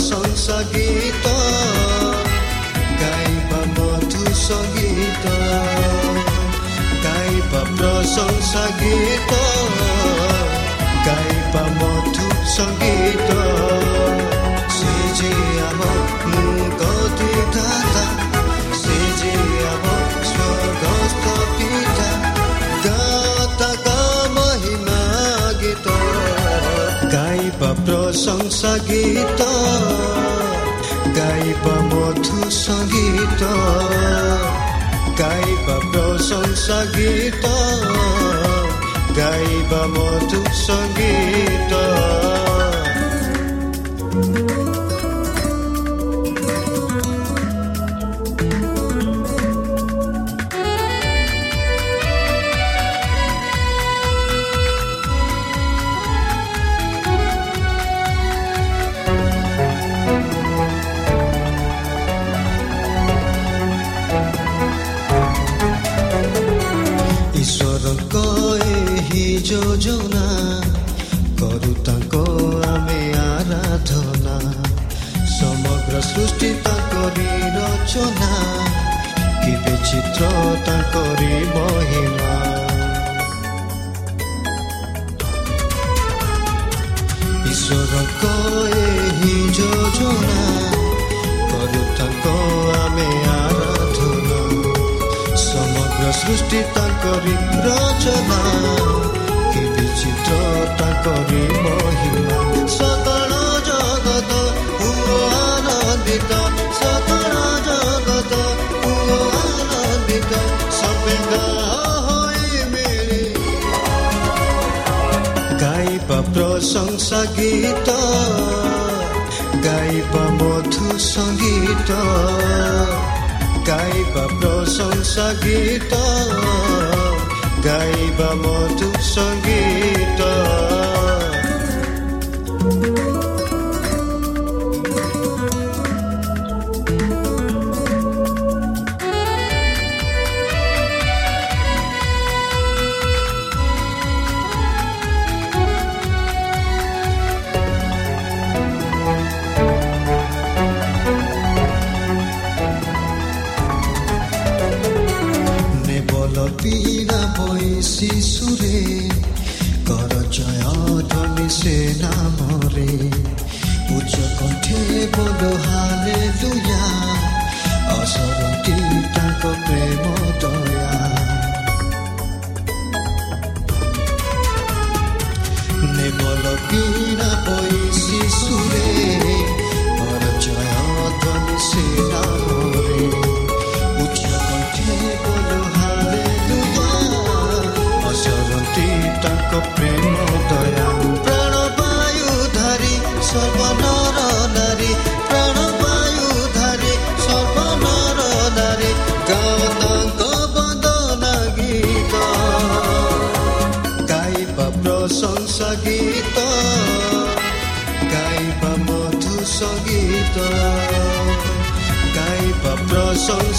प्रशंसा गीत गाइबा मधु सङ्गीत गाइबा प्रशंसा गीत गाइबा मधु सङ्गीत মধুসং গীত গাইব মধুসং গীত গাইব প্রশংসা গীত গাইব মধুসং গীত सङ्गीत गाई बमोथु सङ्गीत गाई बप्रशंसा गीत गाई बमोथु सङ्गीत আসে না মরে। উচ্চ কণ্ঠে বলো হালে দুয়া অসরণ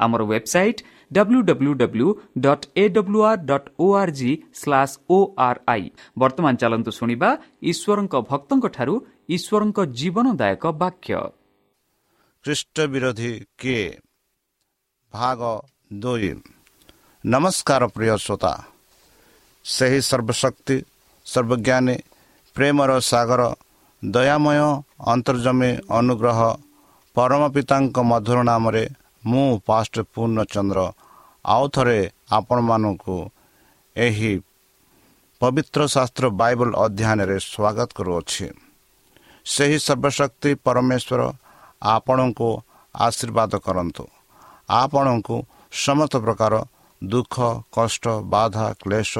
ଆମର website W W W dot A W R dot O R G slash O R I ବର୍ତ୍ତମାନ ଚାଲନ୍ତୁ ଶୁଣିବା ଈଶ୍ୱରଙ୍କ ଭକ୍ତଙ୍କଠାରୁ ଈଶ୍ୱରଙ୍କ ଜୀବନଦାୟକ ବାକ୍ୟ। ଖ୍ରୀଷ୍ଟ ବିରୋଧୀ କିଏ? ଭାଗ ଦୁଇ। ନମସ୍କାର ପ୍ରିୟ ଶ୍ରୋତା। ସେହି ସର୍ବଶକ୍ତି ସର୍ବଜ୍ଞାନୀ ପ୍ରେମର ସାଗର ଦୟାମୟ ଅନ୍ତର୍ଜମୀ ଅନୁଗ୍ରହ ପରମ ପିତାଙ୍କ ମଧୁର ନାମରେ ମୁଁ ପାଷ୍ଟ ପୂର୍ଣ୍ଣଚନ୍ଦ୍ର। ଆଉ ଥରେ ଆପଣମାନଙ୍କୁ ଏହି ପବିତ୍ର ଶାସ୍ତ୍ର ବାଇବଲ ଅଧ୍ୟୟନରେ ସ୍ୱାଗତ କରୁଅଛି। ସେହି ସର୍ବଶକ୍ତି ପରମେଶ୍ୱର ଆପଣଙ୍କୁ ଆଶୀର୍ବାଦ କରନ୍ତୁ। ଆପଣଙ୍କୁ ସମସ୍ତ ପ୍ରକାର ଦୁଃଖ କଷ୍ଟ ବାଧା କ୍ଲେଶ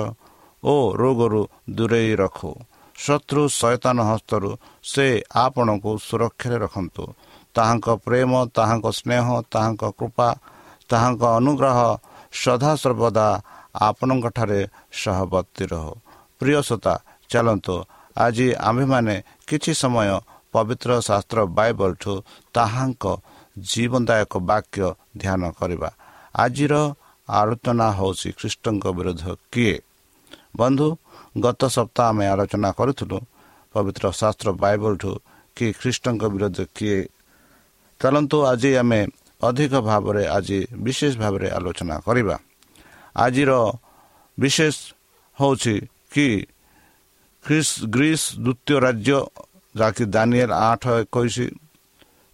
ଓ ରୋଗରୁ ଦୂରେଇ ରଖୁ। ଶତ୍ରୁ ସୈତାନ ହସ୍ତରୁ ସେ ଆପଣଙ୍କୁ ସୁରକ୍ଷାରେ ରଖନ୍ତୁ। ତାହାଙ୍କ ପ୍ରେମ ତାହାଙ୍କ ସ୍ନେହ ତାହାଙ୍କ କୃପା ତାହାଙ୍କ ଅନୁଗ୍ରହ ସଦାସର୍ବଦା ଆପଣଙ୍କଠାରେ ସହବର୍ତ୍ତୀ ରହୁ। ପ୍ରିୟସତା ଚାଲନ୍ତୁ ଆଜି ଆମ୍ଭେମାନେ କିଛି ସମୟ ପବିତ୍ର ଶାସ୍ତ୍ର ବାଇବଲଠୁ ତାହାଙ୍କ ଜୀବନଦାୟକ ବାକ୍ୟ ଧ୍ୟାନ କରିବା। ଆଜିର ଆଲୋଚନା ହେଉଛି ଖ୍ରୀଷ୍ଟଙ୍କ ବିରୁଦ୍ଧ କିଏ? ବନ୍ଧୁ ଗତ ସପ୍ତାହ ଆମେ ଆଲୋଚନା କରୁଥିଲୁ ପବିତ୍ର ଶାସ୍ତ୍ର ବାଇବଲଠୁ କି ଖ୍ରୀଷ୍ଟଙ୍କ ବିରୁଦ୍ଧ କିଏ ଚାଲନ୍ତୁ ଆଜି ଆମେ ଅଧିକ ଭାବରେ ଆଜି ବିଶେଷ ଭାବରେ ଆଲୋଚନା କରିବା। ଆଜିର ବିଶେଷ ହେଉଛି କି ଖ୍ରୀସ୍ ଗ୍ରୀସ୍ ଦ୍ୱିତୀୟ ରାଜ୍ୟ ଯାହାକି ଦାନିଏଲ ଆଠ ଏକୋଇଶ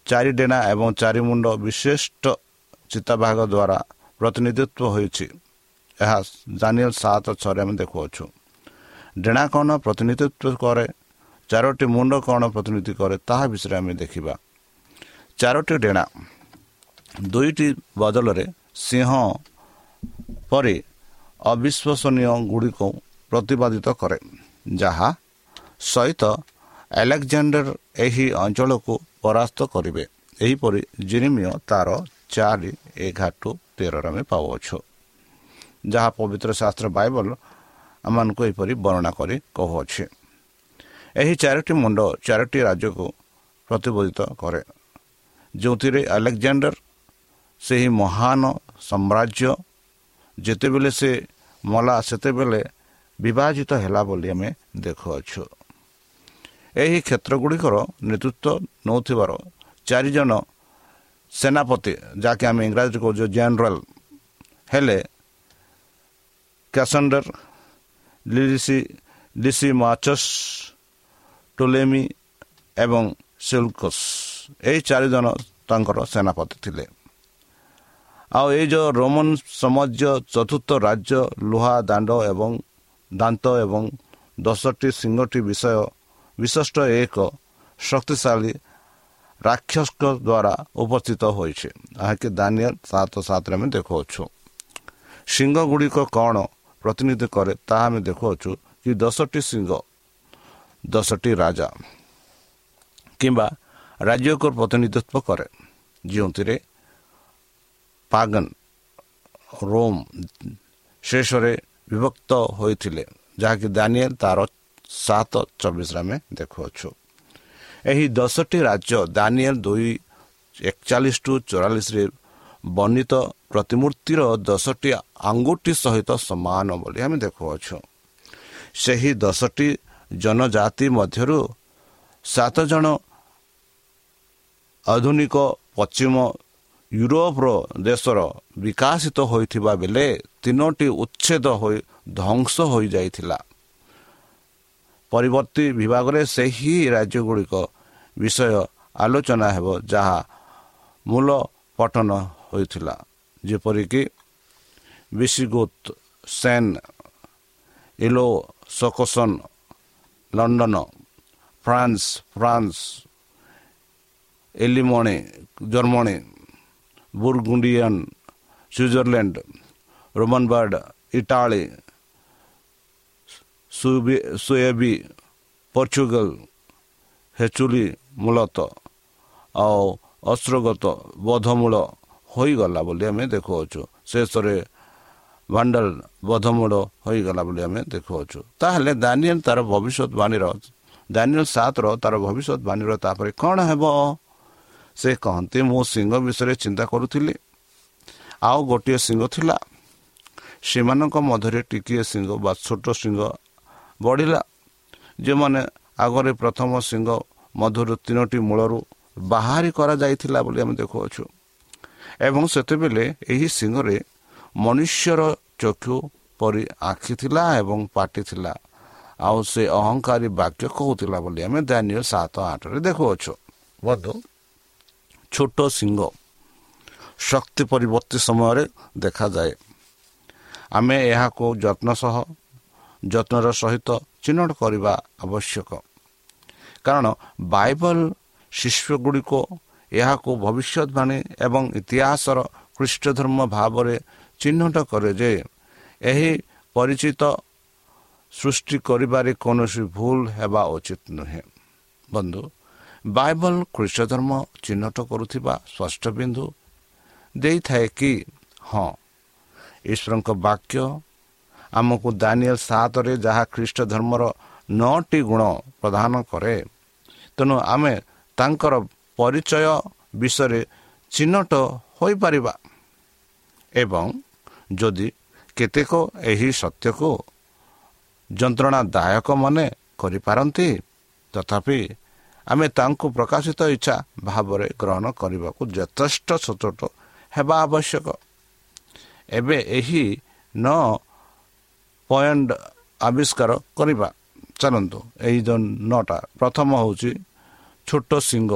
ଚାରି ଡେଣା ଏବଂ ଚାରିମୁଣ୍ଡ ବିଶିଷ୍ଟ ଚିତାବାଘ ଦ୍ୱାରା ପ୍ରତିନିଧିତ୍ୱ ହୋଇଛି। ଏହା ଦାନିଏଲ ସାତ ଛଅରେ ଆମେ ଦେଖୁଅଛୁ। ଡେଣା କ'ଣ ପ୍ରତିନିଧିତ୍ୱ କରେ? ଚାରୋଟି ମୁଣ୍ଡ କ'ଣ ପ୍ରତିନିଧି କରେ? ତାହା ବିଷୟରେ ଆମେ ଦେଖିବା। ଚାରୋଟି ଡେଣା ଦୁଇଟି ବଦଳରେ ସିଂହ ପରି ଅବିଶ୍ୱସନୀୟ ଗୁଡ଼ିକୁ ପ୍ରତିପାଦିତ କରେ ଯାହା ସହିତ ଆଲେକ୍ଜାଣ୍ଡର ଏହି ଅଞ୍ଚଳକୁ ପରାସ୍ତ କରିବେ ଏହିପରି ଜିନିମିୟ ତାର ଚାରି ଏଗାର ତେରରେ ଆମେ ପାଉଅଛୁ ଯାହା ପବିତ୍ର ଶାସ୍ତ୍ର ବାଇବଲ ଆମମାନଙ୍କୁ ଏହିପରି ବର୍ଣ୍ଣନା କରି କହୁଅଛି ଏହି ଚାରୋଟି ମୁଣ୍ଡ ଚାରୋଟି ରାଜ୍ୟକୁ ପ୍ରତିବୋଧିତ କରେ ଯେଉଁଥିରେ ଆଲେକ୍ଜାଣ୍ଡର ସେହି ମହାନ ସାମ୍ରାଜ୍ୟ ଯେତେବେଳେ ସେ ମଲା ସେତେବେଳେ ବିଭାଜିତ ହେଲା ବୋଲି ଆମେ ଦେଖୁଅଛୁ। ଏହି କ୍ଷେତ୍ରଗୁଡ଼ିକର ନେତୃତ୍ୱ ନେଉଥିବାର ଚାରିଜଣ ସେନାପତି ଯାହାକି ଆମେ ଇଂରାଜୀରେ କହୁଛୁ ଜେନେରାଲ ହେଲେ Cassander Lissy Lysimachus Ptolemy ଏବଂ ସିଲ୍କସ୍। ଏହି ଚାରିଜଣ ତାଙ୍କର ସେନାପତି ଥିଲେ। ଆଉ ଏଇ ଯେଉଁ ରୋମାନ ସମାଜ ଚତୁର୍ଥ ରାଜ୍ୟ ଲୁହା ଦାଣ୍ଡ ଏବଂ ଦାନ୍ତ ଏବଂ ଦଶଟି ସିଂହଟି ବିଷୟ ବିଶିଷ୍ଟ ଏକ ଶକ୍ତିଶାଳୀ ରାକ୍ଷସଙ୍କ ଦ୍ୱାରା ଉପସ୍ଥିତ ହୋଇଛି। ଯାହାକି ଦାନିଆଲ ସାତ ସାତରେ ଆମେ ଦେଖାଉଛୁ। ସିଂହ ଗୁଡ଼ିକ କ'ଣ ପ୍ରତିନିଧି କରେ ତାହା ଆମେ ଦେଖାଉଛୁ କି ଦଶଟି ସିଂହ ଦଶଟି ରାଜା କିମ୍ବା ରାଜ୍ୟକୁ ପ୍ରତିନିଧିତ୍ୱ କରେ ଯେଉଁଥିରେ ପାଗନ ରୋମ୍ ଶେଷରେ ବିଭକ୍ତ ହୋଇଥିଲେ ଯାହାକି ଦାନିଏଲ ତାର ସାତ ଚବିଶରେ ଆମେ ଦେଖୁଅଛୁ ଏହି ଦଶଟି ରାଜ୍ୟ ଦାନିଏଲ ଦୁଇ ଏକଚାଳିଶ ଟୁ ଚଉରାଳିଶରେ ବର୍ଣ୍ଣିତ ପ୍ରତିମୂର୍ତ୍ତିର ଦଶଟି ଆଙ୍ଗୁଠି ସହିତ ସମାନ ବୋଲି ଆମେ ଦେଖୁଅଛୁ ସେହି ଦଶଟି ଜନଜାତି ମଧ୍ୟରୁ ସାତ ଜଣ ଆଧୁନିକ ପଶ୍ଚିମ ୟୁରୋପର ଦେଶର ବିକାଶିତ ହୋଇଥିବା ବେଳେ ତିନୋଟି ଉଚ୍ଛେଦ ହୋଇ ଧ୍ୱଂସ ହୋଇଯାଇଥିଲା। ପରବର୍ତ୍ତୀ ବିଭାଗରେ ସେହି ରାଜ୍ୟଗୁଡ଼ିକ ବିଷୟ ଆଲୋଚନା ହେବ ଯାହା ମୂଳ ପଠନ ହୋଇଥିଲା। ଯେପରିକି ବିସିଗୁତ ସେନ୍ ଇଲୋ ସକୋସନ୍ ଲଣ୍ଡନ ଫ୍ରାନ୍ସ ଫ୍ରାନ୍ସ ଏଲିମଣି ଜର୍ମାନୀ ବୁର୍ଗୁଣ୍ଡିଆନ୍ ସୁଇଜରଲ୍ୟାଣ୍ଡ ରୋମାନବାର୍ଡ ଇଟାଲୀ ସୁଏବି ପର୍ଚୁଗାଲ ହେଚୁଲି ମୂଳତଃ ଆଉ ଅସ୍ତ୍ରଗତ ବଧମୂଳ ହୋଇଗଲା ବୋଲି ଆମେ ଦେଖୁଅଛୁ ଶେଷରେ ଭାଣ୍ଡାଲ ବଧମୂଳ ହୋଇଗଲା ବୋଲି ଆମେ ଦେଖୁଅଛୁ ତାହେଲେ ଦାନିଏଲ ତାର ଭବିଷ୍ୟତବାଣୀର ଦାନିଏଲ ସାତର ତାର ଭବିଷ୍ୟତବାଣୀର ତାପରେ କ'ଣ ହେବ ସେ କହନ୍ତି ମୁଁ ସିଂହ ବିଷୟରେ ଚିନ୍ତା କରୁଥିଲି। ଆଉ ଗୋଟିଏ ସିଂହ ଥିଲା। ସେମାନଙ୍କ ମଧ୍ୟରେ ଟିକିଏ ସିଂହ ବା ଛୋଟ ସିଂହ ବଢ଼ିଲା। ଯେଉଁମାନେ ଆଗରେ ପ୍ରଥମ ସିଂହ ମଧ୍ୟରୁ ତିନୋଟି ମୂଳରୁ ବାହାରି କରାଯାଇଥିଲା ବୋଲି ଆମେ ଦେଖୁଅଛୁ। ଏବଂ ସେତେବେଳେ ଏହି ସିଂହରେ ମନୁଷ୍ୟର ଚକ୍ଷୁ ପରି ଆଖି ଥିଲା ଏବଂ ପାଟି ଥିଲା। ଆଉ ସେ ଅହଙ୍କାରୀ ବାକ୍ୟ କହୁଥିଲା ବୋଲି ଆମେ ଦାନିୟ ସାତ ଆଠରେ ଦେଖୁଅଛୁ। ବଧୁ ଛୋଟ ସିଂହ ଶକ୍ତି ପରିବର୍ତ୍ତୀ ସମୟରେ ଦେଖାଯାଏ ଆମେ ଏହାକୁ ଯତ୍ନ ସହ ଯତ୍ନର ସହିତ ଚିହ୍ନଟ କରିବା ଆବଶ୍ୟକ କାରଣ ବାଇବଲ ଶିଷ୍ୟଗୁଡ଼ିକ ଏହାକୁ ଭବିଷ୍ୟତବାଣୀ ଏବଂ ଇତିହାସର ଖ୍ରୀଷ୍ଟ ଧର୍ମ ଭାବରେ ଚିହ୍ନଟ କରେ ଯେ ଏହି ପରିଚିତ ସୃଷ୍ଟି କରିବାରେ କୌଣସି ଭୁଲ ହେବା ଉଚିତ ନୁହେଁ ବନ୍ଧୁ ବାଇବଲ ଖ୍ରୀଷ୍ଟ ଧର୍ମ ଚିହ୍ନଟ କରୁଥିବା ସ୍ପଷ୍ଟ ବିନ୍ଦୁ ଦେଇଥାଏ କି? ହଁ। ଈଶ୍ୱରଙ୍କ ବାକ୍ୟ ଆମକୁ ଦାନିଏଲ ସାତରେ ଯାହା ଖ୍ରୀଷ୍ଟ ଧର୍ମର ନଅଟି ଗୁଣ ପ୍ରଦାନ କରେ ତେଣୁ ଆମେ ତାଙ୍କର ପରିଚୟ ବିଷୟରେ ଚିହ୍ନଟ ହୋଇପାରିବା। ଏବଂ ଯଦି କେତେକ ଏହି ସତ୍ୟକୁ ଯନ୍ତ୍ରଣାଦାୟକ ମନେ କରିପାରନ୍ତି ତଥାପି ଆମେ ତାଙ୍କୁ ପ୍ରକାଶିତ ଇଚ୍ଛା ଭାବରେ ଗ୍ରହଣ କରିବାକୁ ଯଥେଷ୍ଟ ସଚୋଟ ହେବା ଆବଶ୍ୟକ। ଏବେ ଏହି ନଅ ପଏଣ୍ଟ ଆବିଷ୍କାର କରିବା। ଚାଲନ୍ତୁ ଏହି ଯେଉଁ ନଅଟା। ପ୍ରଥମ ହେଉଛି ଛୋଟ ସିଂହ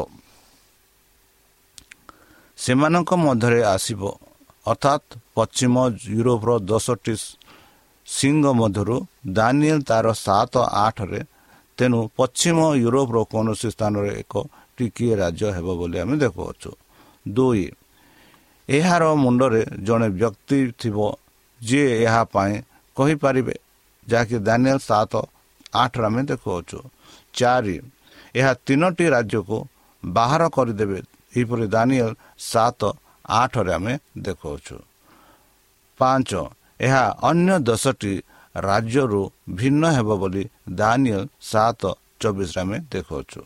ସେମାନଙ୍କ ମଧ୍ୟରେ ଆସିବ ଅର୍ଥାତ୍ ପଶ୍ଚିମ ୟୁରୋପର ଦଶଟି ସିଂହ ମଧ୍ୟରୁ ଦାନିଏଲ ତାର ସାତ ଆଠରେ ତେଣୁ ପଶ୍ଚିମ ୟୁରୋପର କୌଣସି ସ୍ଥାନରେ ଏକ ଟିକିଏ ରାଜ୍ୟ ହେବ ବୋଲି ଆମେ ଦେଖୁଅଛୁ। ଦୁଇ ଏହାର ମୁଣ୍ଡରେ ଜଣେ ବ୍ୟକ୍ତି ଥିବ ଯିଏ ଏହା ପାଇଁ କହିପାରିବେ ଯାହାକି ଦାନିଏଲ ସାତ ଆଠରେ ଆମେ ଦେଖୁଅଛୁ। ଚାରି ଏହା ତିନୋଟି ରାଜ୍ୟକୁ ବାହାର କରିଦେବେ ଏହିପରି ଦାନିଏଲ ସାତ ଆଠରେ ଆମେ ଦେଖାଉଛୁ ପାଞ୍ଚ ଏହା ଅନ୍ୟ ଦଶଟି ରାଜ୍ୟରୁ ଭିନ୍ନ ହେବ ବୋଲି ଦାନିଏଲ ସାତ ଚବିଶରେ ଆମେ ଦେଖାଉଛୁ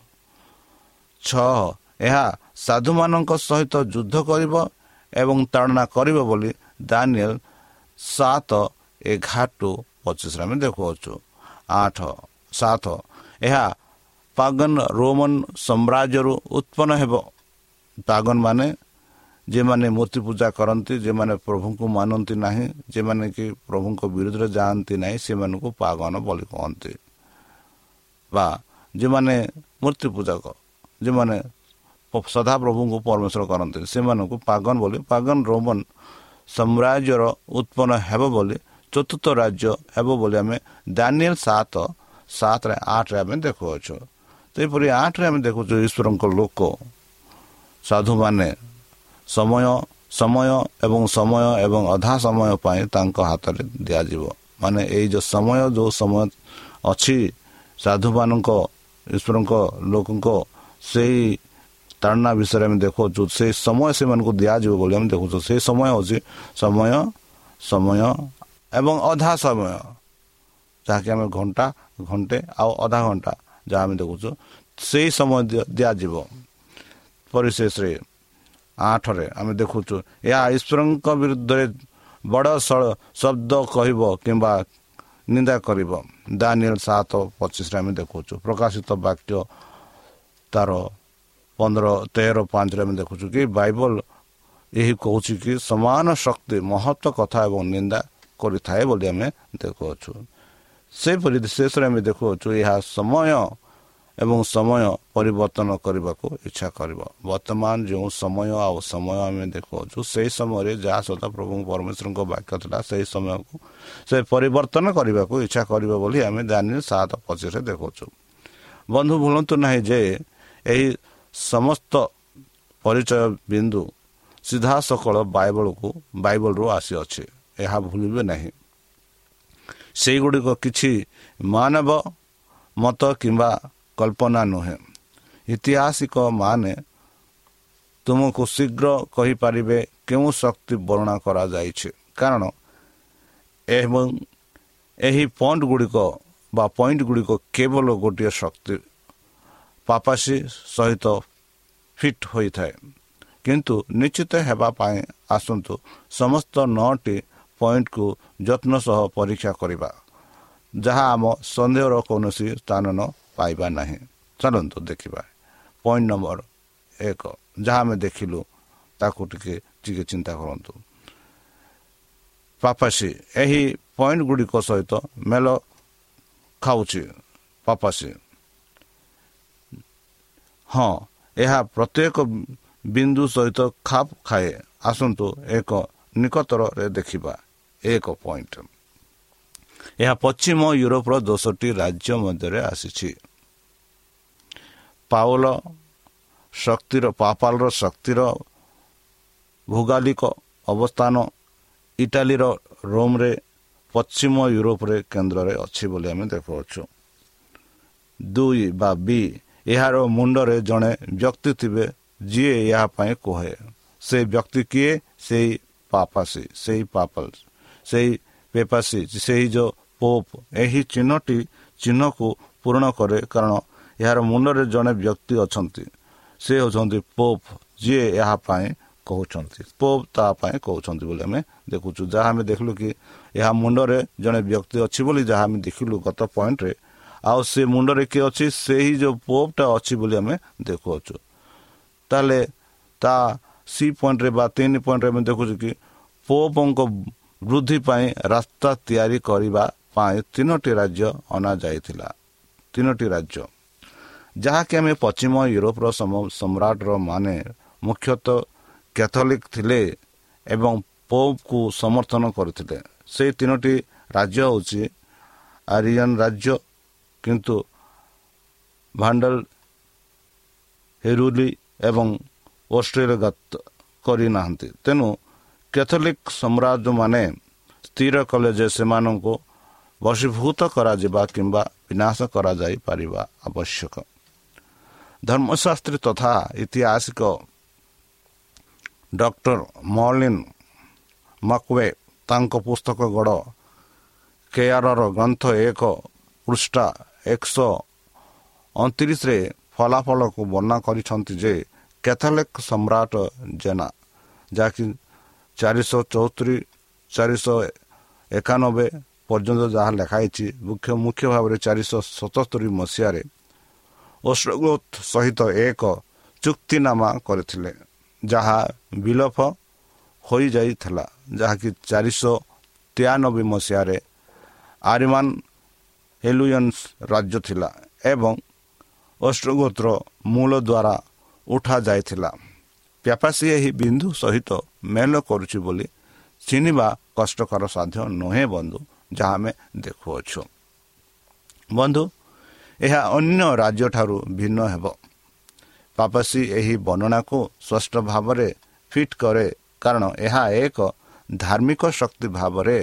ଛଅ ଏହା ସାଧୁମାନଙ୍କ ସହିତ ଯୁଦ୍ଧ କରିବ ଏବଂ ତାଡ଼ନା କରିବ ବୋଲି ଦାନିଏଲ ସାତ ଏଗାର ଟୁ ପଚିଶରେ ଆମେ ଦେଖାଉଛୁ ଆଠ ସାତ ଏହା ପାଗନ ରୋମନ ସାମ୍ରାଜ୍ୟରୁ ଉତ୍ପନ୍ନ ହେବ। ପାଗନ ମାନେ ଯେଉଁମାନେ ମୂର୍ତ୍ତି ପୂଜା କରନ୍ତି ଯେଉଁମାନେ ପ୍ରଭୁଙ୍କୁ ମାନନ୍ତି ନାହିଁ ଯେଉଁମାନେ କି ପ୍ରଭୁଙ୍କ ବିରୁଦ୍ଧରେ ଯାଆନ୍ତି ନାହିଁ ସେମାନଙ୍କୁ ପାଗନ ବୋଲି କହନ୍ତି। ବା ଯେଉଁମାନେ ମୂର୍ତ୍ତି ପୂଜକ ଯେଉଁମାନେ ସଦାପ୍ରଭୁଙ୍କୁ ପରମେଶ୍ୱର କରନ୍ତି ସେମାନଙ୍କୁ ପାଗନ ବୋଲି ପାଗନ ରୋମନ ସାମ୍ରାଜ୍ୟର ଉତ୍ପନ୍ନ ହେବ ବୋଲି ଚତୁର୍ଥ ରାଜ୍ୟ ହେବ ବୋଲି ଆମେ ଦାନିଏଲ ସାତ ସାତରେ ଆଠରେ ଆମେ ଦେଖୁଅଛୁ। ସେହିପରି ଆଠରେ ଆମେ ଦେଖୁଛୁ ଈଶ୍ୱରଙ୍କ ଲୋକ ସାଧୁମାନେ ସମୟ ସମୟ ଏବଂ ସମୟ ଏବଂ ଅଧା ସମୟ ପାଇଁ ତାଙ୍କ ହାତରେ ଦିଆଯିବ। ମାନେ ଏଇ ଯେଉଁ ସମୟ ଯେଉଁ ସମୟ ଅଛି ସାଧୁମାନଙ୍କ ଈଶ୍ୱରଙ୍କ ଲୋକଙ୍କ ସେଇ ତାଡ଼ନା ବିଷୟରେ ଆମେ ଦେଖାଉଛୁ ସେଇ ସମୟ ସେମାନଙ୍କୁ ଦିଆଯିବ ବୋଲି ଆମେ ଦେଖୁଛୁ। ସେଇ ସମୟ ହେଉଛି ସମୟ ସମୟ ଏବଂ ଅଧା ସମୟ। ଯାହାକି ଆମେ ଘଣ୍ଟା ଘଣ୍ଟେ ଆଉ ଅଧା ଘଣ୍ଟା ଯାହା ଆମେ ଦେଖୁଛୁ ସେଇ ସମୟ ଦିଆଯିବ। ପରିଶେଷରେ ଆଠରେ। ଆମେ ଦେଖୁଛୁ ଏହା ଈଶ୍ୱରଙ୍କ ବିରୁଦ୍ଧରେ ବଡ଼ ଶବ୍ଦ କହିବ କିମ୍ବା ନିନ୍ଦା କରିବ। ଦାନିଏଲ ସାତ ପଚିଶରେ ଆମେ ଦେଖୁଛୁ ପ୍ରକାଶିତ ବାକ୍ୟ ତାର ପନ୍ଦର ତେର ପାଞ୍ଚରେ ଆମେ ଦେଖୁଛୁ କି ବାଇବଲ ଏହି କହୁଛି କି ସମାନ ଶକ୍ତି ମହତ୍ଵ କଥା ଏବଂ ନିନ୍ଦା କରିଥାଏ ବୋଲି ଆମେ ଦେଖୁଅଛୁ। ସେହିପରି ଶେଷରେ ଆମେ ଦେଖୁଅଛୁ ଏହା ସମୟ ଏବଂ ସମୟ ପରିବର୍ତ୍ତନ କରିବାକୁ ଇଚ୍ଛା କରିବ। ବର୍ତ୍ତମାନ ଯେଉଁ ସମୟ ଆଉ ସମୟ ଆମେ ଦେଖୁଅଛୁ ସେହି ସମୟରେ ଯାହା ସହିତ ପ୍ରଭୁ ପରମେଶ୍ୱରଙ୍କ ବାକ୍ୟ ଥିଲା ସେହି ସମୟକୁ ସେ ପରିବର୍ତ୍ତନ କରିବାକୁ ଇଚ୍ଛା କରିବ ବୋଲି ଆମେ ଦାନିଏଲ ସାତ ପଚିଶରେ ଦେଖୁଅଛୁ। ବନ୍ଧୁ ଭୁଲନ୍ତୁ ନାହିଁ ଯେ ଏହି ସମସ୍ତ ପରିଚୟ ବିନ୍ଦୁ ସିଧାସଳଖ ବାଇବଲକୁ ବାଇବଲରୁ ଆସିଅଛି। ଏହା ଭୁଲିବେ ନାହିଁ। ସେଇଗୁଡ଼ିକ କିଛି ମାନବ ମତ କିମ୍ବା କଳ୍ପନା ନୁହେଁ। ଇତିହାସିକ ମାନେ ତୁମକୁ ଶୀଘ୍ର କହିପାରିବେ କେଉଁ ଶକ୍ତି ବର୍ଣ୍ଣନା କରାଯାଇଛି। କାରଣ ଏବଂ ଏହି ପଏଣ୍ଟ ଗୁଡ଼ିକ ବା ପଏଣ୍ଟ ଗୁଡ଼ିକ କେବଳ ଗୋଟିଏ ଶକ୍ତି ପାପାସୀ ସହିତ ଫିଟ୍ ହୋଇଥାଏ। କିନ୍ତୁ ନିଶ୍ଚିତ ହେବା ପାଇଁ ଆସନ୍ତୁ ସମସ୍ତ ନଅଟି ପଏଣ୍ଟକୁ ଯତ୍ନ ସହ ପରୀକ୍ଷା କରିବା। ଯାହା ଆମ ସନ୍ଦେହର କୌଣସି ସ୍ଥାନ ନ ପାଇବା ନାହିଁ। ଚାଲନ୍ତୁ ଦେଖିବା। ପଏଣ୍ଟ ନମ୍ବର ଏକ। ଯାହା ଆମେ ଦେଖିଲୁ ତାକୁ ଟିକେ ଟିକେ ଚିନ୍ତା କରନ୍ତୁ। ପାପାସୀ ଏହି ପଏଣ୍ଟ ଗୁଡ଼ିକ ସହିତ ମେଲ ଖାଉଛି ପାପାସୀ ହଁ ଏହା ପ୍ରତ୍ୟେକ ବିନ୍ଦୁ ସହିତ ଖାପ ଖାଏ। ଆସନ୍ତୁ ଏକ ନିକଟରେ ଦେଖିବା। ଏକ ପଏଣ୍ଟ ଏହା ପଶ୍ଚିମ ୟୁରୋପର ଦୋଷଟି ରାଜ୍ୟ ମଧ୍ୟରେ ଆସିଛି। ପାଉଲ ଶକ୍ତିର ପାପାଲର ଶକ୍ତିର ଭୌଗୋଳିକ ଅବସ୍ଥାନ ଇଟାଲୀର ରୋମରେ ପଶ୍ଚିମ ୟୁରୋପରେ କେନ୍ଦ୍ରରେ ଅଛି ବୋଲି ଆମେ ଦେଖୁଅଛୁ। ଦୁଇ ବା ବି ଏହାର ମୁଣ୍ଡରେ ଜଣେ ବ୍ୟକ୍ତି ଥିବେ ଯିଏ ଏହା ପାଇଁ କୁହେ ସେ ବ୍ୟକ୍ତି କିଏ? ସେଇ ପାପାସୀ ସେଇ ପାପଲ ସେଇ ପେପାସୀ ସେହି ଯେଉଁ ପୋପ୍ ଏହି ଚିହ୍ନଟି ଚିହ୍ନକୁ ପୂରଣ କରେ କାରଣ ଏହାର ମୁଣ୍ଡରେ ଜଣେ ବ୍ୟକ୍ତି ଅଛନ୍ତି ସେ ହେଉଛନ୍ତି ପୋପ୍ ଯିଏ ଏହା ପାଇଁ କହୁଛନ୍ତି ପୋପ୍ ତା ପାଇଁ କହୁଛନ୍ତି ବୋଲି ଆମେ ଦେଖୁଛୁ ଯାହା ଆମେ ଦେଖିଲୁ କି ଏହା ମୁଣ୍ଡରେ ଜଣେ ବ୍ୟକ୍ତି ଅଛି ବୋଲି ଯାହା ଆମେ ଦେଖିଲୁ ଗତ ପଏଣ୍ଟରେ ଆଉ ସେ ମୁଣ୍ଡରେ କିଏ ଅଛି ସେହି ଯେଉଁ ପୋପ୍ଟା ଅଛି ବୋଲି ଆମେ ଦେଖୁଅଛୁ। ତାହେଲେ ତା ସି ପଏଣ୍ଟରେ ବା ତିନି ପଏଣ୍ଟରେ ଆମେ ଦେଖୁଛୁ କି ପୋପଙ୍କ ବୃଦ୍ଧି ପାଇଁ ରାସ୍ତା ତିଆରି କରିବା ପାଇଁ ତିନୋଟି ରାଜ୍ୟ ଅଣାଯାଇଥିଲା। ତିନୋଟି ରାଜ୍ୟ। ଯାହାକି ଆମେ ପଶ୍ଚିମ ୟୁରୋପର ସମ୍ରାଟର ମାନେ ମୁଖ୍ୟତଃ କ୍ୟାଥୋଲିକ୍ ଥିଲେ ଏବଂ ପୋପ୍କୁ ସମର୍ଥନ କରୁଥିଲେ। ସେହି ତିନୋଟି ରାଜ୍ୟ ହେଉଛି ଆରିଆନ୍ ରାଜ୍ୟ କିନ୍ତୁ ଭାଣ୍ଡଲ ହେରୁଲି ଏବଂ ଅଷ୍ଟ୍ରେଲିଆ କରିନାହାନ୍ତି। ତେଣୁ କ୍ୟାଥୋଲିକ୍ ସାମ୍ରାଜ୍ୟମାନେ ସ୍ଥିର କଲେ ଯେ ସେମାନଙ୍କୁ ବଶୀଭୂତ କରାଯିବା କିମ୍ବା ବିନାଶ କରାଯାଇପାରିବା ଆବଶ୍ୟକ। ଧର୍ମଶାସ୍ତ୍ରୀ ତଥା ଐତିହାସିକ ଡକ୍ଟର ମଲିନ ମକ୍ୱେ ତାଙ୍କ ପୁସ୍ତକ ଗଡ଼ କେଆରର ଗ୍ରନ୍ଥ ଏକ ପୃଷ୍ଠା ଏକଶହ ଅଣତିରିଶରେ ଫଳାଫଳକୁ ବର୍ଣ୍ଣନା କରିଛନ୍ତି ଯେ କ୍ୟାଥୋଲିକ୍ ସମ୍ରାଟ ଜେନା ଯାହାକି ଚାରିଶହ ଚଉସ୍ତରୀ ଚାରିଶହ ଏକାନବେ ପର୍ଯ୍ୟନ୍ତ ଯାହା ଲେଖା ହେଇଛି ମୁଖ୍ୟ ମୁଖ୍ୟ ଭାବରେ ଚାରିଶହ ସତସ୍ତରୀ ମସିହାରେ ଅଶ୍ରଗୋତ ସହିତ ଏକ ଚୁକ୍ତିନାମା କରିଥିଲେ ଯାହା ବିଲୋପ ହୋଇଯାଇଥିଲା ଯାହାକି ଚାରିଶହ ତେୟାନବେ ମସିହାରେ ଆରିମାନ୍ ହେଲୁୟନ୍ସ ରାଜ୍ୟ ଥିଲା ଏବଂ ଅଷ୍ଟ୍ରଗୋତ୍ର ମୂଳ ଦ୍ୱାରା ଉଠାଯାଇଥିଲା। ପ୍ୟାପାସୀ ଏହି ବିନ୍ଦୁ ସହିତ ମେଲ କରୁଛି ବୋଲି ଚିହ୍ନିବା କଷ୍ଟକର ସାଧ୍ୟ ନୁହେଁ ବନ୍ଧୁ ଯାହା ଆମେ ଦେଖୁଅଛୁ। ବନ୍ଧୁ ଏହା ଅନ୍ୟ ରାଜ୍ୟଠାରୁ ଭିନ୍ନ ହେବ। ପାପାସୀ ଏହି ବର୍ଣ୍ଣନାକୁ ସ୍ପଷ୍ଟ ଭାବରେ ଫିଟ୍ କରେ କାରଣ ଏହା ଏକ ଧାର୍ମିକ ଶକ୍ତି ଭାବରେ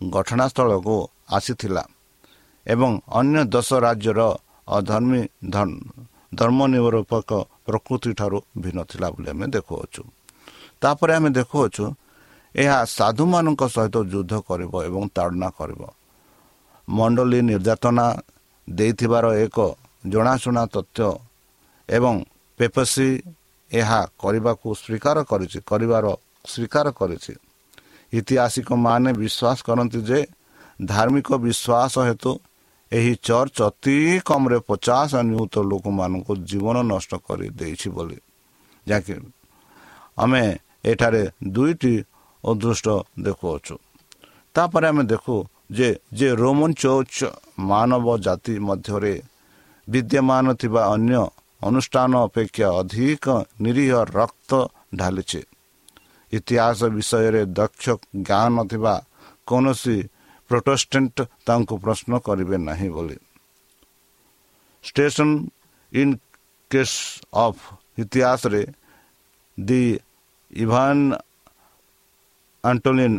ଘଟଣାସ୍ଥଳକୁ ଆସିଥିଲା ଏବଂ ଅନ୍ୟ ଦଶ ରାଜ୍ୟର ଅଧର୍ମୀ ଧର୍ମ ନିରପେକ୍ଷ ପ୍ରକୃତି ଠାରୁ ଭିନ୍ନ ଥିଲା ବୋଲି ଆମେ ଦେଖୁଅଛୁ। ତାପରେ ଆମେ ଦେଖୁଅଛୁ ଏହା ସାଧୁମାନଙ୍କ ସହିତ ଯୁଦ୍ଧ କରିବ ଏବଂ ତାଡ଼ନା କରିବ। ମଣ୍ଡଳୀ ନିର୍ଯାତନା ଦେଇଥିବାର ଏକ ଜଣାଶୁଣା ତଥ୍ୟ ଏବଂ ପେପସି ଏହା କରିବାକୁ ସ୍ୱୀକାର କରିଛି କରିବାର ସ୍ୱୀକାର କରିଛି। ଇତିହାସିକମାନେ ବିଶ୍ୱାସ କରନ୍ତି ଯେ ଧାର୍ମିକ ବିଶ୍ୱାସ ହେତୁ ଏହି ଚର୍ଚ୍ଚ ଅତି କମ୍ରେ ପଚାଶ ନିୟୁତ ଲୋକମାନଙ୍କୁ ଜୀବନ ନଷ୍ଟ କରିଦେଇଛି ବୋଲି। ଯାହାକି ଆମେ ଏଠାରେ ଦୁଇଟି ଅଦୃଷ୍ଟ ଦେଖୁଅଛୁ। ତାପରେ ଆମେ ଦେଖୁ ଯେ ଯେ ରୋମନ ଚର୍ଚ୍ଚ ମାନବ ଜାତି ମଧ୍ୟରେ ବିଦ୍ୟମାନ ଥିବା ଅନ୍ୟ ଅନୁଷ୍ଠାନ ଅପେକ୍ଷା ଅଧିକ ନିରୀହ ରକ୍ତ ଢାଲିଛି। ଇତିହାସ ବିଷୟରେ ଦକ୍ଷ ଜ୍ଞାନ ନଥିବା କୌଣସି ପ୍ରୋଟେଷ୍ଟାଣ୍ଟ ତାଙ୍କୁ ପ୍ରଶ୍ନ କରିବେ ନାହିଁ ବୋଲି। ଷ୍ଟେସନ ଇନ୍ କେସ୍ ଅଫ୍ ଇତିହାସରେ ଦି ଇଭାନ୍ ଆଣ୍ଟୋଲିନ୍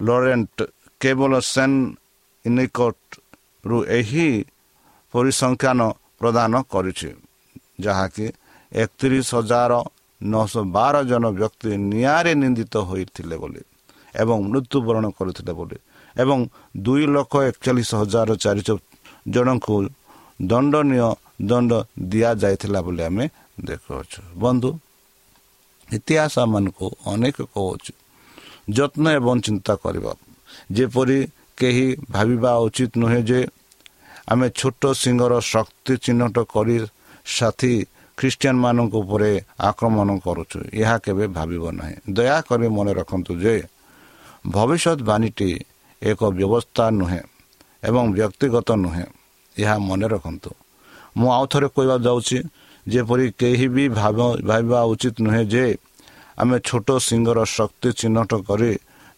ଲରେଣ୍ଟ କେବଳ ସେନ୍ ଇନିକଟରୁ ଏହି ପରିସଂଖ୍ୟାନ ପ୍ରଦାନ କରିଛି ଯାହାକି ଏକତିରିଶ ହଜାର ନଅଶହ ବାର ଜଣ ବ୍ୟକ୍ତି ନିଆଁରେ ନିନ୍ଦିତ ହୋଇଥିଲେ ବୋଲି ଏବଂ ମୃତ୍ୟୁବରଣ କରିଥିଲେ ବୋଲି ଏବଂ ଦୁଇ ଲକ୍ଷ ଏକଚାଳିଶ ହଜାର ଚାରିଶହ ଜଣଙ୍କୁ ଦଣ୍ଡନୀୟ ଦଣ୍ଡ ଦିଆଯାଇଥିଲା ବୋଲି ଆମେ ଦେଖୁଅଛୁ। ବନ୍ଧୁ ଇତିହାସ ଆମମାନଙ୍କୁ ଅନେକ କହୁଛୁ ଯତ୍ନ ଏବଂ ଚିନ୍ତା କରିବା। ଯେପରି କେହି ଭାବିବା ଉଚିତ ନୁହେଁ ଯେ ଆମେ ଛୋଟ ସିଂହର ଶକ୍ତି ଚିହ୍ନଟ କରି ସାଥୀ ଖ୍ରୀଷ୍ଟିଆନ ମାନଙ୍କ ଉପରେ ଆକ୍ରମଣ କରୁଛୁ। ଏହା କେବେ ଭାବିବ ନାହିଁ। ଦୟାକରି ମନେ ରଖନ୍ତୁ ଯେ ଭବିଷ୍ୟତବାଣୀଟି ଏକ ବ୍ୟବସ୍ଥା ନୁହେଁ ଏବଂ ବ୍ୟକ୍ତିଗତ ନୁହେଁ। ଏହା ମନେ ରଖନ୍ତୁ। ମୁଁ ଆଉ ଥରେ କହିବାକୁ ଯାଉଛି ଯେପରି କେହି ବି ଭାବିବା ଉଚିତ ନୁହେଁ ଯେ ଆମେ ଛୋଟ ସିଂହର ଶକ୍ତି ଚିହ୍ନଟ କରି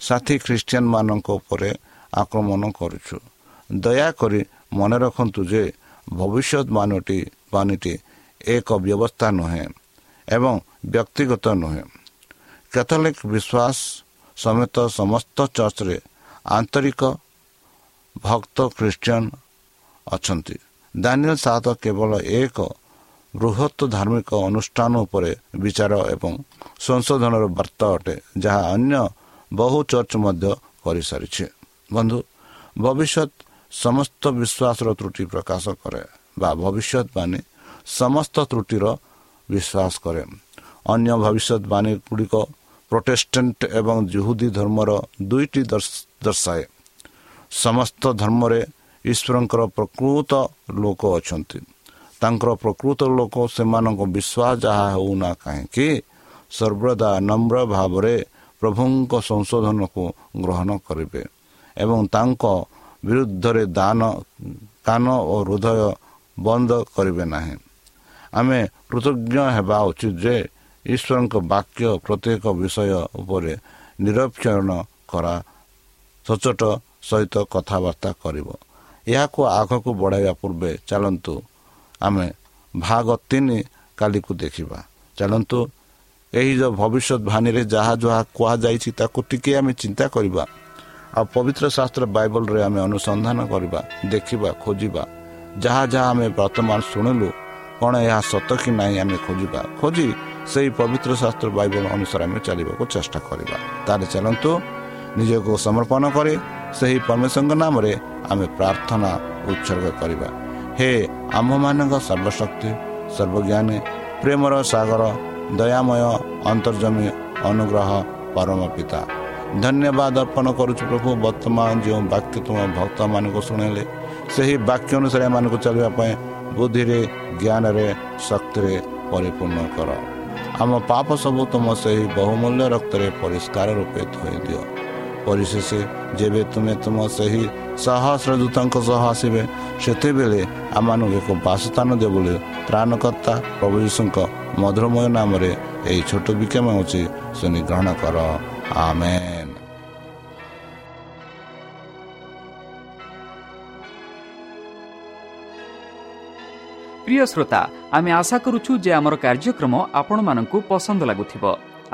ସାଥୀ ଖ୍ରୀଷ୍ଟିଆନ ମାନଙ୍କ ଉପରେ ଆକ୍ରମଣ କରୁଛୁ। ଦୟାକରି ମନେ ରଖନ୍ତୁ ଯେ ଭବିଷ୍ୟତବାଣୀଟି ବାଣୀଟି ଏକ ବ୍ୟବସ୍ଥା ନୁହେଁ ଏବଂ ବ୍ୟକ୍ତିଗତ ନୁହେଁ। କ୍ୟାଥୋଲିକ ବିଶ୍ୱାସ ସମେତ ସମସ୍ତ ଚର୍ଚ୍ଚରେ ଆନ୍ତରିକ ଭକ୍ତ ଖ୍ରୀଷ୍ଟିଆନ ଅଛନ୍ତି। ଦାନିଏଲ ସାତ କେବଳ ଏକ ବୃହତ ଧାର୍ମିକ ଅନୁଷ୍ଠାନ ଉପରେ ବିଚାର ଏବଂ ସଂଶୋଧନର ବାର୍ତ୍ତା ଅଟେ ଯାହା ଅନ୍ୟ ବହୁ ଚର୍ଚ୍ଚ ମଧ୍ୟ କରିସାରିଛି ବନ୍ଧୁ ଭବିଷ୍ୟତ ସମସ୍ତ ବିଶ୍ୱାସର ତ୍ରୁଟି ପ୍ରକାଶ କରେ ବା ଭବିଷ୍ୟତବାଣୀ ସମସ୍ତ ତ୍ରୁଟିର ବିଶ୍ୱାସ କରେ ଅନ୍ୟ ଭବିଷ୍ୟତବାଣୀ ଗୁଡ଼ିକ ପ୍ରୋଟେଷ୍ଟାଣ୍ଟ ଏବଂ ଜୁହୁଦୀ ଧର୍ମର ଦୁଇଟି ଦର୍ଶାଏ ସମସ୍ତ ଧର୍ମରେ ଈଶ୍ୱରଙ୍କର ପ୍ରକୃତ ଲୋକ ଅଛନ୍ତି। ତାଙ୍କର ପ୍ରକୃତ ଲୋକ ସେମାନଙ୍କ ବିଶ୍ୱାସ ଯାହା ହେଉନା କାହିଁକି ସର୍ବଦା ନମ୍ର ଭାବରେ ପ୍ରଭୁଙ୍କ ସଂଶୋଧନକୁ ଗ୍ରହଣ କରିବେ ଏବଂ ତାଙ୍କ ବିରୁଦ୍ଧରେ ଦାନ କାନ ଓ ହୃଦୟ ବନ୍ଦ କରିବେ ନାହିଁ। ଆମେ କୃତଜ୍ଞ ହେବା ଉଚିତ ଯେ ଈଶ୍ୱରଙ୍କ ବାକ୍ୟ ପ୍ରତ୍ୟେକ ବିଷୟ ଉପରେ ନିରକ୍ଷଣ କରା ସଚୋଟ ସହିତ କଥାବାର୍ତ୍ତା କରିବ। ଏହାକୁ ଆଗକୁ ବଢ଼ାଇବା ପୂର୍ବେ ଚାଲନ୍ତୁ। ଆମେ ଭାଗ ତିନି କାଲିକୁ ଦେଖିବା। ଚାଲନ୍ତୁ ଏହି ଯେଉଁ ଭବିଷ୍ୟତବାଣୀରେ ଯାହା ଯାହା କୁହାଯାଇଛି ତାକୁ ଟିକେ ଆମେ ଚିନ୍ତା କରିବା। ଆଉ ପବିତ୍ର ଶାସ୍ତ୍ର ବାଇବଲରେ ଆମେ ଅନୁସନ୍ଧାନ କରିବା ଦେଖିବା ଖୋଜିବା। ଯାହା ଯାହା ଆମେ ବର୍ତ୍ତମାନ ଶୁଣିଲୁ କ'ଣ ଏହା ସତ କି ନାହିଁ ଆମେ ଖୋଜିବା। ଖୋଜି ସେହି ପବିତ୍ର ଶାସ୍ତ୍ର ବାଇବଲ ଅନୁସାରେ ଆମେ ଚାଲିବାକୁ ଚେଷ୍ଟା କରିବା। ତାହେଲେ ଚାଲନ୍ତୁ ନିଜକୁ ସମର୍ପଣ କରି ସେହି ପରମେଶ୍ୱରଙ୍କ ନାମରେ ଆମେ ପ୍ରାର୍ଥନା ଉତ୍ସର୍ଗ କରିବା। ହେ ଆମ୍ଭମାନଙ୍କ ସର୍ବଶକ୍ତି ସର୍ବଜ୍ଞାନୀ ପ୍ରେମର ସାଗର ଦୟାମୟ ଅନ୍ତର୍ଜମୀ ଅନୁଗ୍ରହ ପରମ ପିତା ଧନ୍ୟବାଦ ଅର୍ପଣ କରୁଛୁ ପ୍ରଭୁ ବର୍ତ୍ତମାନ ଯେଉଁ ବାକ୍ୟ ତୁମ ଭକ୍ତମାନଙ୍କୁ ଶୁଣିଲେ ସେହି ବାକ୍ୟ ଅନୁସାରେ ଏମାନଙ୍କୁ ଚାଲିବା ପାଇଁ ବୁଦ୍ଧିରେ ଜ୍ଞାନରେ ଶକ୍ତିରେ ପରିପୂର୍ଣ୍ଣ କର। ଆମ ପାପ ସବୁ ତୁମ ସେହି ବହୁମୂଲ୍ୟ ରକ୍ତରେ ପରିଷ୍କାର ରୂପେ ଧୋଇ ଦିଅ। ପରିଶେଷ ଯେବେ ତୁମେ ତୁମ ସେହି ସହସ୍ର ଦୂତଙ୍କ ସହ ଆସିବେ ସେତେବେଳେ ଆମମାନଙ୍କୁ ଏକ ବାସସ୍ଥାନ ଦିଅ ବୋଲି ତ୍ରାଣକର୍ତ୍ତା ପ୍ରଭୁ ଯୀଶୁଙ୍କ ମଧୁରମୟ ନାମରେ ଏହି ଛୋଟ ବିକ୍ଷମ ହେଉଛି ଶୁଣି ଗ୍ରହଣ କର। ଆମେ ପ୍ରିୟ ଶ୍ରୋତା ଆମେ ଆଶା କରୁଛୁ ଯେ ଆମର କାର୍ଯ୍ୟକ୍ରମ ଆପଣମାନଙ୍କୁ ପସନ୍ଦ ଲାଗୁଥିବ।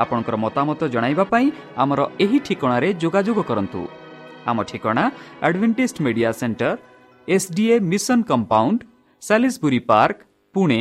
ଆପଣଙ୍କର ମତାମତ ଜଣାଇବା ପାଇଁ ଆମର ଏହି ଠିକଣାରେ ଯୋଗାଯୋଗ କରନ୍ତୁ। ଆମ ଠିକଣା Adventist media centre SDA mission compound Salisbury Park Pune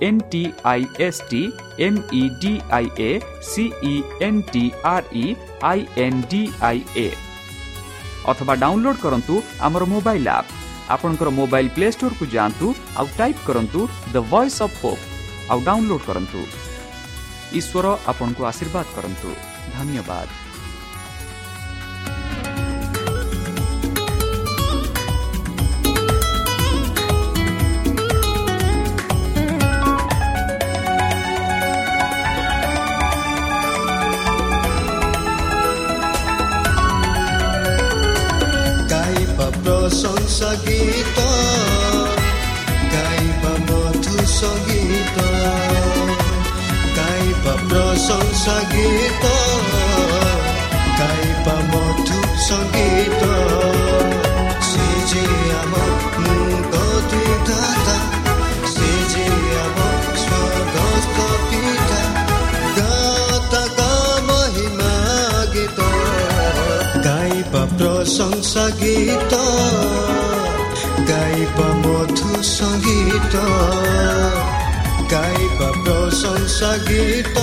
V E N T I S T M E D I A C E N T R E I N D I A ଅଥବା download କରନ୍ତୁ ଆମର mobile app ଆପଣଙ୍କର mobile play ଷ୍ଟୋରକୁ ଯାଆନ୍ତୁ ଆଉ type କରନ୍ତୁ the voice of hope ଆଉ download କରନ୍ତୁ ଈଶ୍ୱର ଆପଣଙ୍କୁ ଆଶୀର୍ବାଦ କରନ୍ତୁ ଧନ୍ୟବାଦ सङ्गीत। गाइब मथ सङ्गीत। सिमा म गति दादा म स्वर्ग पिता गाका महिमा गीत। गाइब प्रशंसा गीत। गाइब मथ सङ्गीत। गाइब प्रशंसा गीत।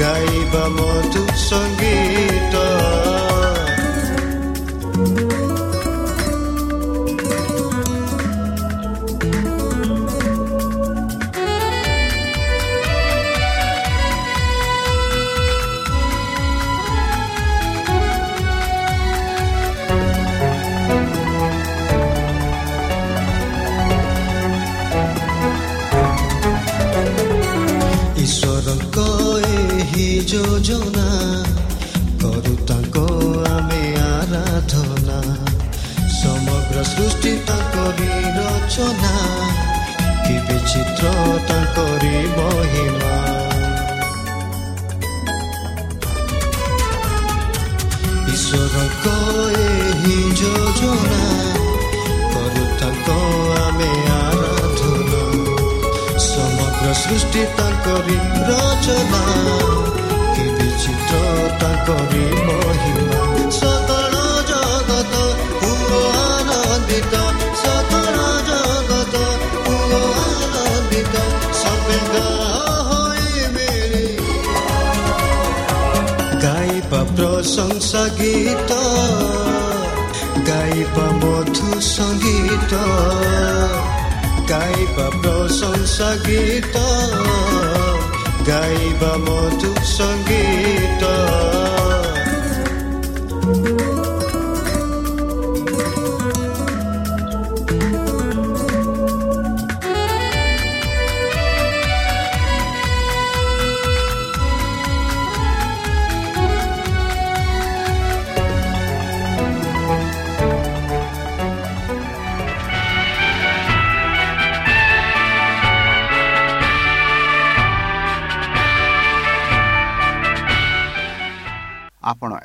gaibamo tu songhita ବିଚିତ୍ର ତାଙ୍କରି ମହିମା ଈଶ୍ୱରଙ୍କ ଏହି ଯୋଜନା କରୁ ତାଙ୍କ ଆମେ ଆରାଧନା। ସମଗ୍ର ସୃଷ୍ଟି ତାଙ୍କରି ରଚନା ତାଙ୍କରି ମହିମା। ସକଳ ଜଗତ ଆନନ୍ଦିତ प्रशंसा गीत गाई बमोथु सङ्गीत गाई प्रशंसा गीत गाई बमोथु सङ्गीत।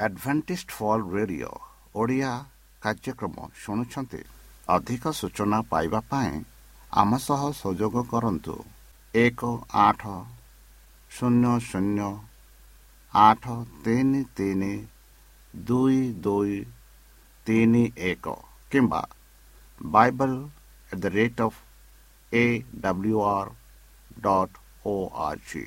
ଆପଣ ଆଡଭେଣ୍ଟିଷ୍ଟ ଫଲ୍ ରେଡ଼ିଓ ଓଡ଼ିଆ କାର୍ଯ୍ୟକ୍ରମ ଶୁଣୁଛନ୍ତି ଅଧିକ ସୂଚନା ପାଇବା ପାଇଁ ଆମ ସହ ସଂଯୋଗ କରନ୍ତୁ ଏକ ଆଠ ଶୂନ୍ୟ ଶୂନ୍ୟ ଆଠ ତିନି ତିନି ଦୁଇ ଦୁଇ ତିନି ଏକ କିମ୍ବା Bible at the rate of A W R dot O R G